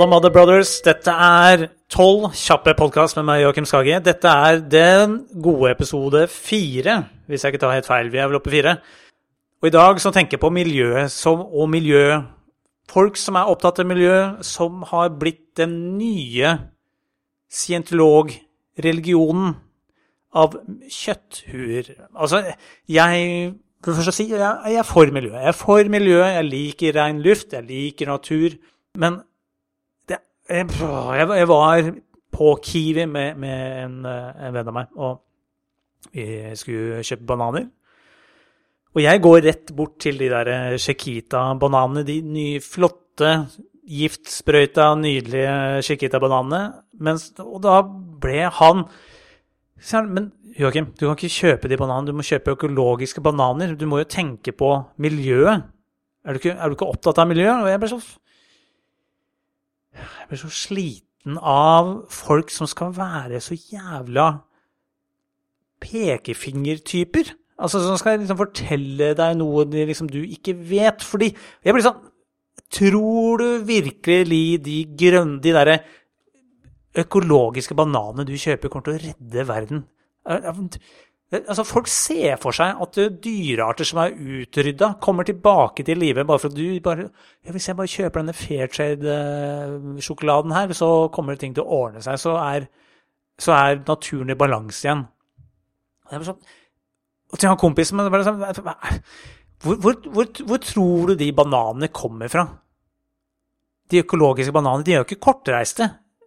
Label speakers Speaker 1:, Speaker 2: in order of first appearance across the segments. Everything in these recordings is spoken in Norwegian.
Speaker 1: Hallo, Mother Brothers. Dette er tolv kjappe podkast med meg, Joakim Skage. Dette er den gode episode fire, hvis jeg ikke tar helt feil. Vi er vel oppe fire. Og i dag så tenker jeg på miljøet som, og miljø Folk som er opptatt av miljø, som har blitt den nye scientologreligionen av kjøtthuer. Altså, jeg For det å si, jeg, jeg er for miljø. Jeg er for miljø, jeg liker ren luft, jeg liker natur. Men jeg, jeg var på Kiwi med, med en, en, venn av meg, og vi skulle kjøpe bananer. Og jeg går rett bort til de der Chiquita-bananene, de nye, flotte, giftsprøyta, nydelige Chiquita-bananene. Og da ble han Men Joakim, du kan ikke kjøpe de bananene, du må kjøpe økologiske bananer. Du må jo tenke på miljøet. Er du ikke, er du ikke opptatt av miljøet? Og jeg ble så Jeg blir så sliten av folk som skal være så jævla pekefingertyper. Altså som skal liksom fortelle deg noe liksom, du ikke vet. Fordi jeg blir sånn Tror du virkelig de grønne, de derre økologiske bananene du kjøper, kommer til å redde verden? Altså, Folk ser for seg at dyrearter som er utrydda, kommer tilbake til live bare for at du bare ja, Hvis jeg bare kjøper denne Fairtrade-sjokoladen her, så kommer ting til å ordne seg. Så er, så er naturen i balanse igjen. Det er sånn, og til han kompisen bare sånn hvor, hvor, hvor, hvor, tror du de bananene kommer fra? De økologiske bananene de er jo ikke kortreiste.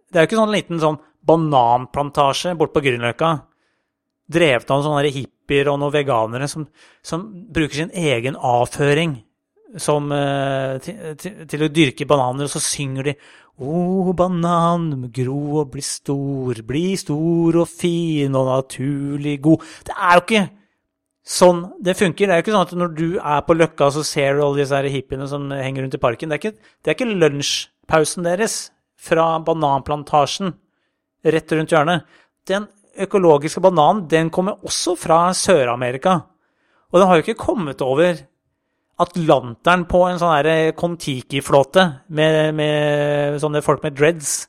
Speaker 1: Det er jo ikke sånn liten sånn bananplantasje borte på Grünerløkka drevet av sånne hippier og noen veganere som, som bruker sin egen avføring som, til, til, til, å dyrke bananer, og så synger de Å, banan, gro og bli stor, bli stor og fin og naturlig god. Det er jo ikke sånn det funker. Det er jo ikke sånn at når du er på Løkka, så ser du alle disse hippiene som henger rundt i parken. Det er ikke, det er ikke lunsjpausen deres fra bananplantasjen rett rundt hjørnet. Den økologiske bananen den kommer også fra Sør-Amerika. Og den har jo ikke kommet over Atlanteren på en sånn Kon-Tiki-flåte med, med, sånne folk med dreads.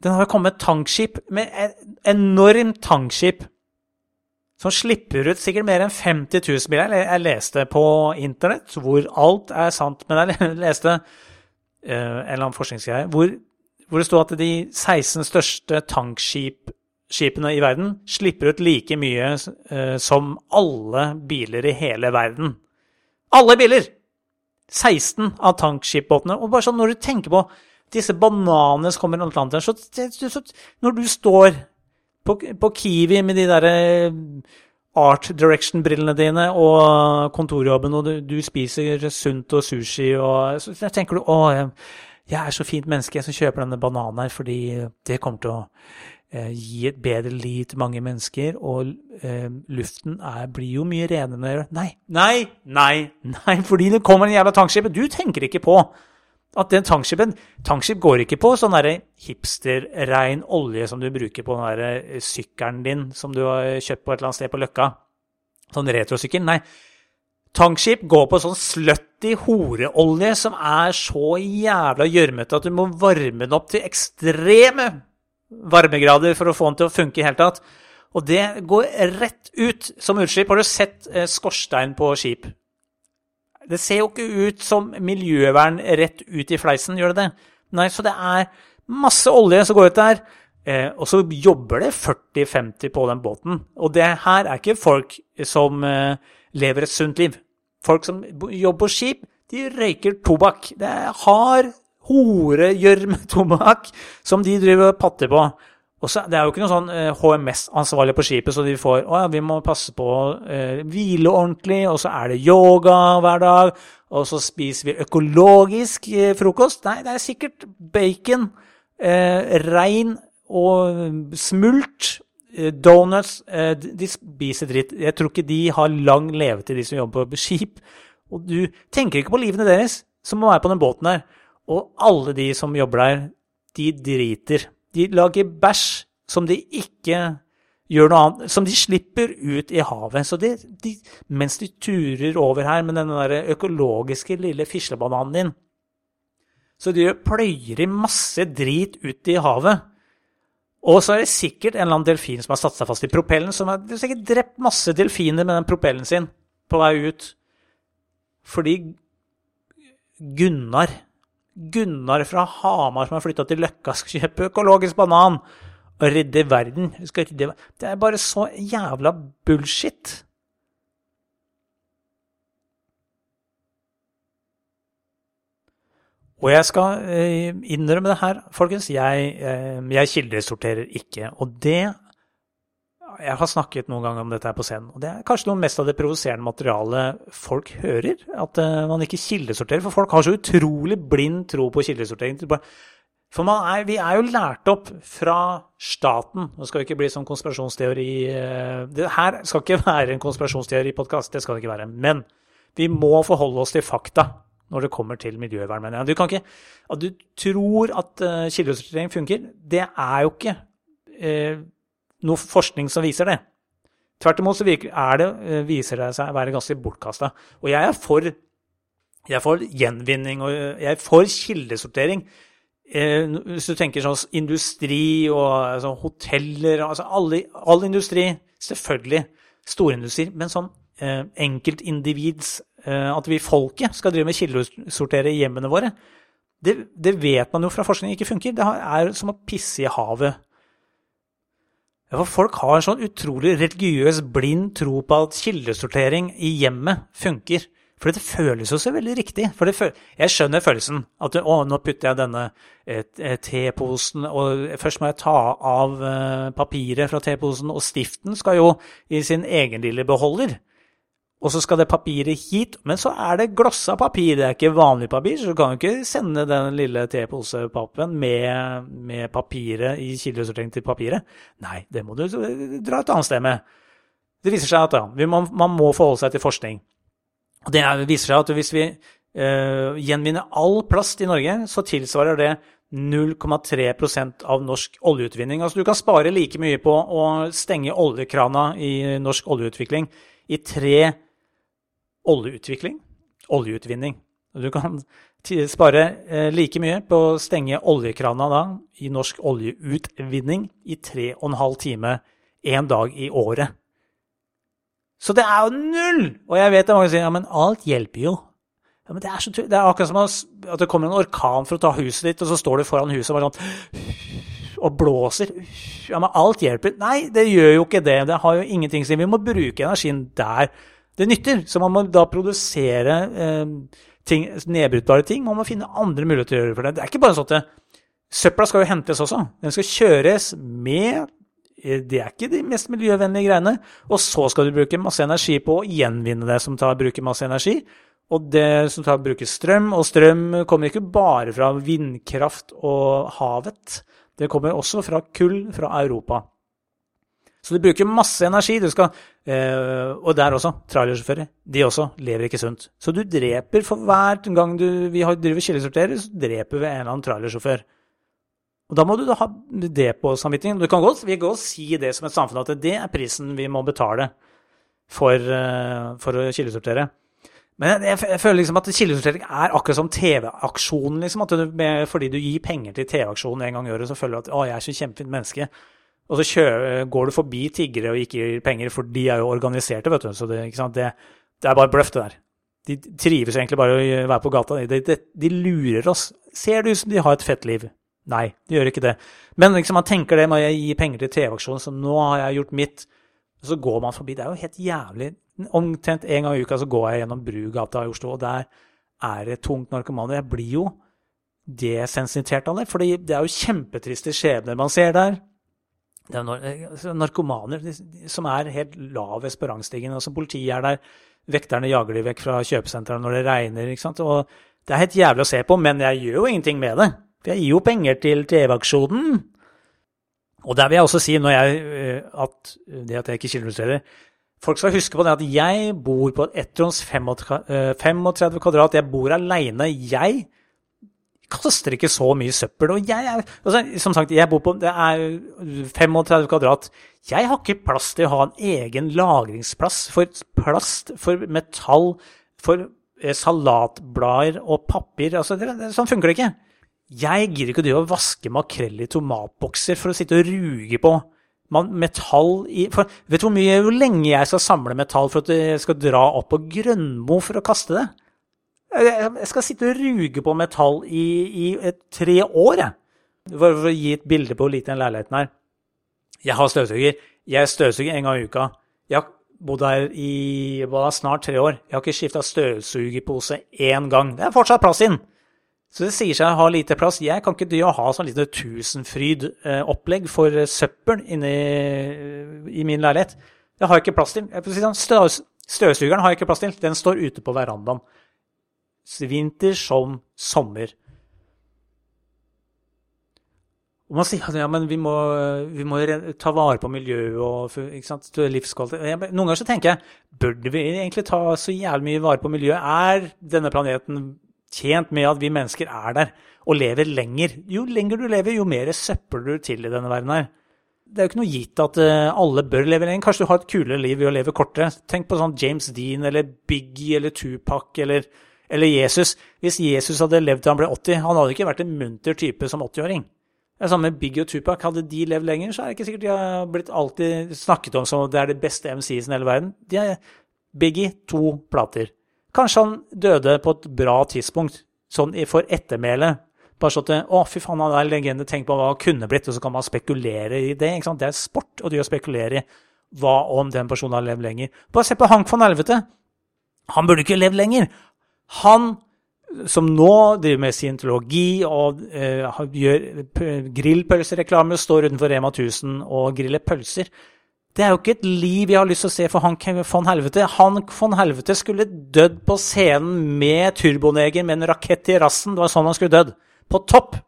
Speaker 1: Den har jo kommet tankskip med enormt tankskip som slipper ut sikkert mer enn 50 000 biler. Jeg leste på internett hvor alt er sant, men jeg leste uh, en eller annen forskningsgreie hvor hvor det sto at de 16 største tankskipene i verden slipper ut like mye uh, som alle biler i hele verden. Alle biler! 16 av tankskipbåtene. Og bare sånn, når du tenker på disse bananene som kommer i Atlanteren så, så, Når du står på, på Kiwi med de derre eh, art direction-brillene dine og kontorjobben, og du, du, spiser sunt og sushi, og så tenker du å, jeg, jeg er så fint menneske som kjøper denne bananen her fordi det kommer til å eh, gi et bedre liv til mange mennesker, og eh, luften er, blir jo mye renere når jeg gjør Nei, nei, nei, nei, fordi det kommer en jævla tankskip. Du tenker ikke på at den tankskipen Tankskip går ikke på sånn hipsterrein olje som du bruker på den sykkelen din som du har kjøpt på et eller annet sted på Løkka. Sånn retrosykkel. Nei, Tankskip går på sånn slutty horeolje som er så jævla gjørmete at du må varme den opp til ekstreme varmegrader for å få den til å funke i hele tatt. Og det går rett ut som utslipp. Har du sett eh, skorstein på skip? Det ser jo ikke ut som miljøvern rett ut i fleisen, gjør det det? Nei, så det er masse olje som går ut der. Eh, og så jobber det 40-50 på den båten. Og det her er ikke folk som eh, lever et sunt liv. Folk som jobber på skip, de røyker tobakk. Det er hard horegjørmetobakk som de driver og patter på. Også, Det er jo ikke noe sånn HMS-ansvarlig på skipet, så de får å ja, vi må passe på å eh, hvile ordentlig, og så er det yoga hver dag, og så spiser vi økologisk eh, frokost. Nei, det er sikkert bacon, eh, rein og smult Eh, donuts eh, De spiser dritt. Jeg tror ikke de har lang levetid, de som jobber på skip. Og du tenker ikke på livene deres, som må være på den båten der. Og alle de som jobber der, de driter. De lager bæsj som de ikke gjør noe annet Som de slipper ut i havet. Så de, de, mens de turer over her med den der økologiske lille fislebananen din, Så de pløyer i masse drit ut i havet. Og så er det sikkert en eller annen delfin som har satt seg fast i propellen. Som har, sikkert drept masse delfiner med den propellen sin på vei ut. Fordi Gunnar Gunnar fra Hamar som har flytta til Løkka, skal kjøpe økologisk banan og redde verden. Det er bare så jævla bullshit. Og jeg skal eh, innrømme det her, folkens. Jeg, eh, jeg kildesorterer ikke. Og det Jeg har snakket noen ganger om dette her på scenen, og det er kanskje noe mest av det provoserende materialet folk hører. At uh, man ikke kildesorterer. For folk har så utrolig blind tro på kildesortering. For er, vi er jo lært opp fra staten Nå skal det ikke bli sånn konspirasjonsteori Det her skal ikke være en konspirasjonsteori-podkast. det skal det ikke være. Men vi må forholde oss til fakta når det kommer til miljøvern. jeg. Du kan ikke, At du tror at uh, kildesortering funker, det er jo ikke uh, noe forskning som viser det. Tvert imot så virker, det, uh, viser det seg å være ganske bortkasta. Og jeg er for, jeg er for gjenvinning, og jeg er for kildesortering. hvis du tenker sånn industri og altså, hoteller altså alle, All industri, selvfølgelig. Storindustri. Men sånn enkeltindivids Eh, at vi folket skal drive med kildesortere i hjemmene våre, det, det, vet man jo fra forskning ikke funker. Det er som å pisse i havet. For folk har en sånn utrolig religiøs, blind tro på at kildesortering i hjemmet funker. For det føles jo så veldig riktig. For jeg skjønner følelsen. At å, nå putter jeg denne teposen, og først må jeg ta av eh, papiret fra teposen, og stiften skal jo i sin egen lille beholder og så skal det papiret hit. Men så er det glossa papir, det er ikke vanlig papir, så du kan jo ikke sende den lille teposepappen med, med papiret i kildesortering til papiret. Nei, det må du dra et annet sted med. Det viser seg at ja, man, man, må forholde seg til forskning. Og det viser seg at hvis vi øh, gjenvinner all plast i Norge, så tilsvarer det 0,3% av norsk oljeutvinning. Altså du kan spare like mye på å stenge oljekrana i norsk oljeutvikling i tre oljeutvikling, oljeutvinning. Du kan spare eh, like mye på å stenge oljekrana da, i norsk oljeutvinning i tre og en halv time én dag i året. Så det er jo null! Og jeg vet det mange sier ja, men alt hjelper jo. Ja, men det er, så, det er akkurat som at det kommer en orkan for å ta huset ditt, og så står du foran huset og bare sånn og blåser. Ja, men alt hjelper. Nei, det gjør jo ikke det. Det har jo ingenting å si. Vi må bruke energien der det nytter. Så man må da produsere eh, ting, nedbrytbare ting. Man må finne andre muligheter å gjøre for det. Det er ikke bare sånn at søpla skal jo hentes også. Den skal kjøres med eh, Det er ikke de mest miljøvennlige greiene. Og så skal du bruke masse energi på å gjenvinne det som tar, bruker masse energi. Og det som tar, bruker strøm. Og strøm kommer ikke bare fra vindkraft og havet. Det kommer også fra kull fra Europa. Så du bruker masse energi. Du skal, eh, og der også, trailersjåfører. De også lever ikke sunt. Så du dreper for hver gang du, vi driver kildesorterer, så dreper vi en eller annen trailersjåfør. Og da må du ha det på samvittigheten. Du kan godt, vi kan godt si det som et samfunn, at det er prisen vi må betale for, uh, for å kildesortere. Men jeg, jeg, føler liksom at kildesortering er akkurat som TV-aksjonen. Liksom, at du, fordi du gir penger til TV-aksjonen en gang i året, så føler du at 'å, jeg er så kjempefint menneske'. Og så går du forbi tiggere og ikke gir penger, for de er jo organiserte, vet du. Så det, det, det er bare bløff, det der. De trives egentlig bare å være på gata. De, de, de, lurer oss. Ser det ut som de har et fett liv? Nei, de gjør ikke det. Men liksom, man tenker det, må jeg gi penger til TV-aksjonen, så nå har jeg gjort mitt. Og så går man forbi. Det er jo helt jævlig. Omtrent en gang i uka så går jeg gjennom Brugata i Oslo, og der er det tungt narkomane. Jeg blir jo desensitert av det, for det er jo kjempetriste skjebner man ser der. Det er eh, altså, narkomaner som er helt lav på sporanstigen. Altså, politiet er der, vekterne jager de vekk fra kjøpesentrene når det regner. ikke sant? Og det er helt jævlig å se på, men jeg gjør jo ingenting med det. For jeg gir jo penger til TV-aksjonen. Og der vil jeg også si jeg, eh, at det at jeg ikke kildeillustrerer Folk skal huske på det at jeg bor på et ettrons 35 kvadrat. Jeg bor aleine. Jeg kaster ikke så mye søppel. Og jeg er, altså, som sagt, jeg bor på det er 35 kvadrat. Jeg har ikke plass til å ha en egen lagringsplass for plast, for metall, for eh, salatblader og papir. Altså, det, det, sånn funker det ikke. Jeg gidder ikke å vaske makrell i tomatbokser for å sitte og ruge på man, metall i for, Vet du hvor mye, hvor lenge jeg skal samle metall for at jeg skal dra opp på Grønmo for å kaste det? Jeg skal sitte og ruge på metall i, i et, tre år, jeg. For, for, å gi et bilde på hvor liten leiligheten er. Jeg har støvsuger. Jeg støvsuger en gang i uka. Jeg har bodd her i snart tre år. Jeg har ikke skifta støvsugerpose én gang. Det er fortsatt plass inn. Så det sier seg å ha lite plass. Jeg kan ikke dy å ha sånn lite Tusenfryd-opplegg for søppel inne i, min leilighet. Det har jeg ikke plass til. Sånn, støvsugeren har jeg ikke plass til. Den står ute på verandaen. Vinter som sommer. Og man sier at ja, vi må, vi må ta vare på miljøet og livskvalitet. Noen ganger så tenker jeg burde vi egentlig ta så jævlig mye vare på miljøet? Er denne planeten tjent med at vi mennesker er der og lever lenger? Jo lenger du lever, jo mer søppel du til i denne verden her. Det er jo ikke noe gitt at eh, alle bør leve lenger. Kanskje du har et kulere liv ved å leve kortere. Tenk på sånn James Dean eller Biggie eller Tupac eller, eller Jesus. Hvis Jesus hadde levd til han ble 80, han hadde ikke vært en munter type som 80-åring. Det er samme med Biggie og Tupac. Hadde de levd lenger, så er det ikke sikkert de har blitt alltid snakket om som det er det beste MCs i hele verden. De er Biggie, to plater. Kanskje han døde på et bra tidspunkt, sånn for ettermælet. Bare sånn at Å, fy faen, han er en legende. Tenk på hva han kunne blitt. Og så kan man spekulere i det. ikke sant? Det er sport å spekulere i hva om den personen har levd lenger. Bare se på Hank von Helvete. Han burde ikke levd lenger. Han som nå driver med scientologi og eh, gjør grillpølsereklame, står utenfor Rema 1000 og griller pølser. Det er jo ikke et liv jeg har lyst til å se for han von Helvete. Han von Helvete skulle dødd på scenen med turboneger med en rakett i rassen. Det var sånn han skulle dødd. På topp.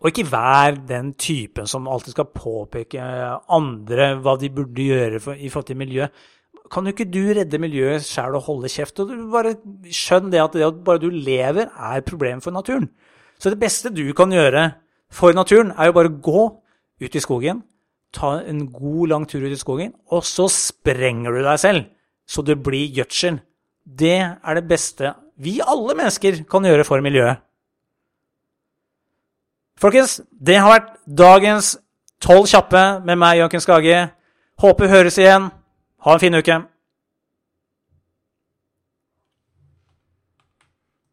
Speaker 1: Og ikke vær den typen som alltid skal påpeke andre hva de burde gjøre for, i forhold til miljøet kan jo ikke du redde miljøet sjæl og holde kjeft? og du Bare skjønn det at det at bare du lever, er problemet for naturen. Så det beste du kan gjøre for naturen, er jo bare gå ut i skogen, ta en god, lang tur ut i skogen, og så sprenger du deg selv, så du blir gjødsel. Det er det beste vi alle mennesker kan gjøre for miljøet. Folkens, det har vært dagens tolv kjappe med meg, Jørgen Skage. Håper høres igjen. Ha en fin uke.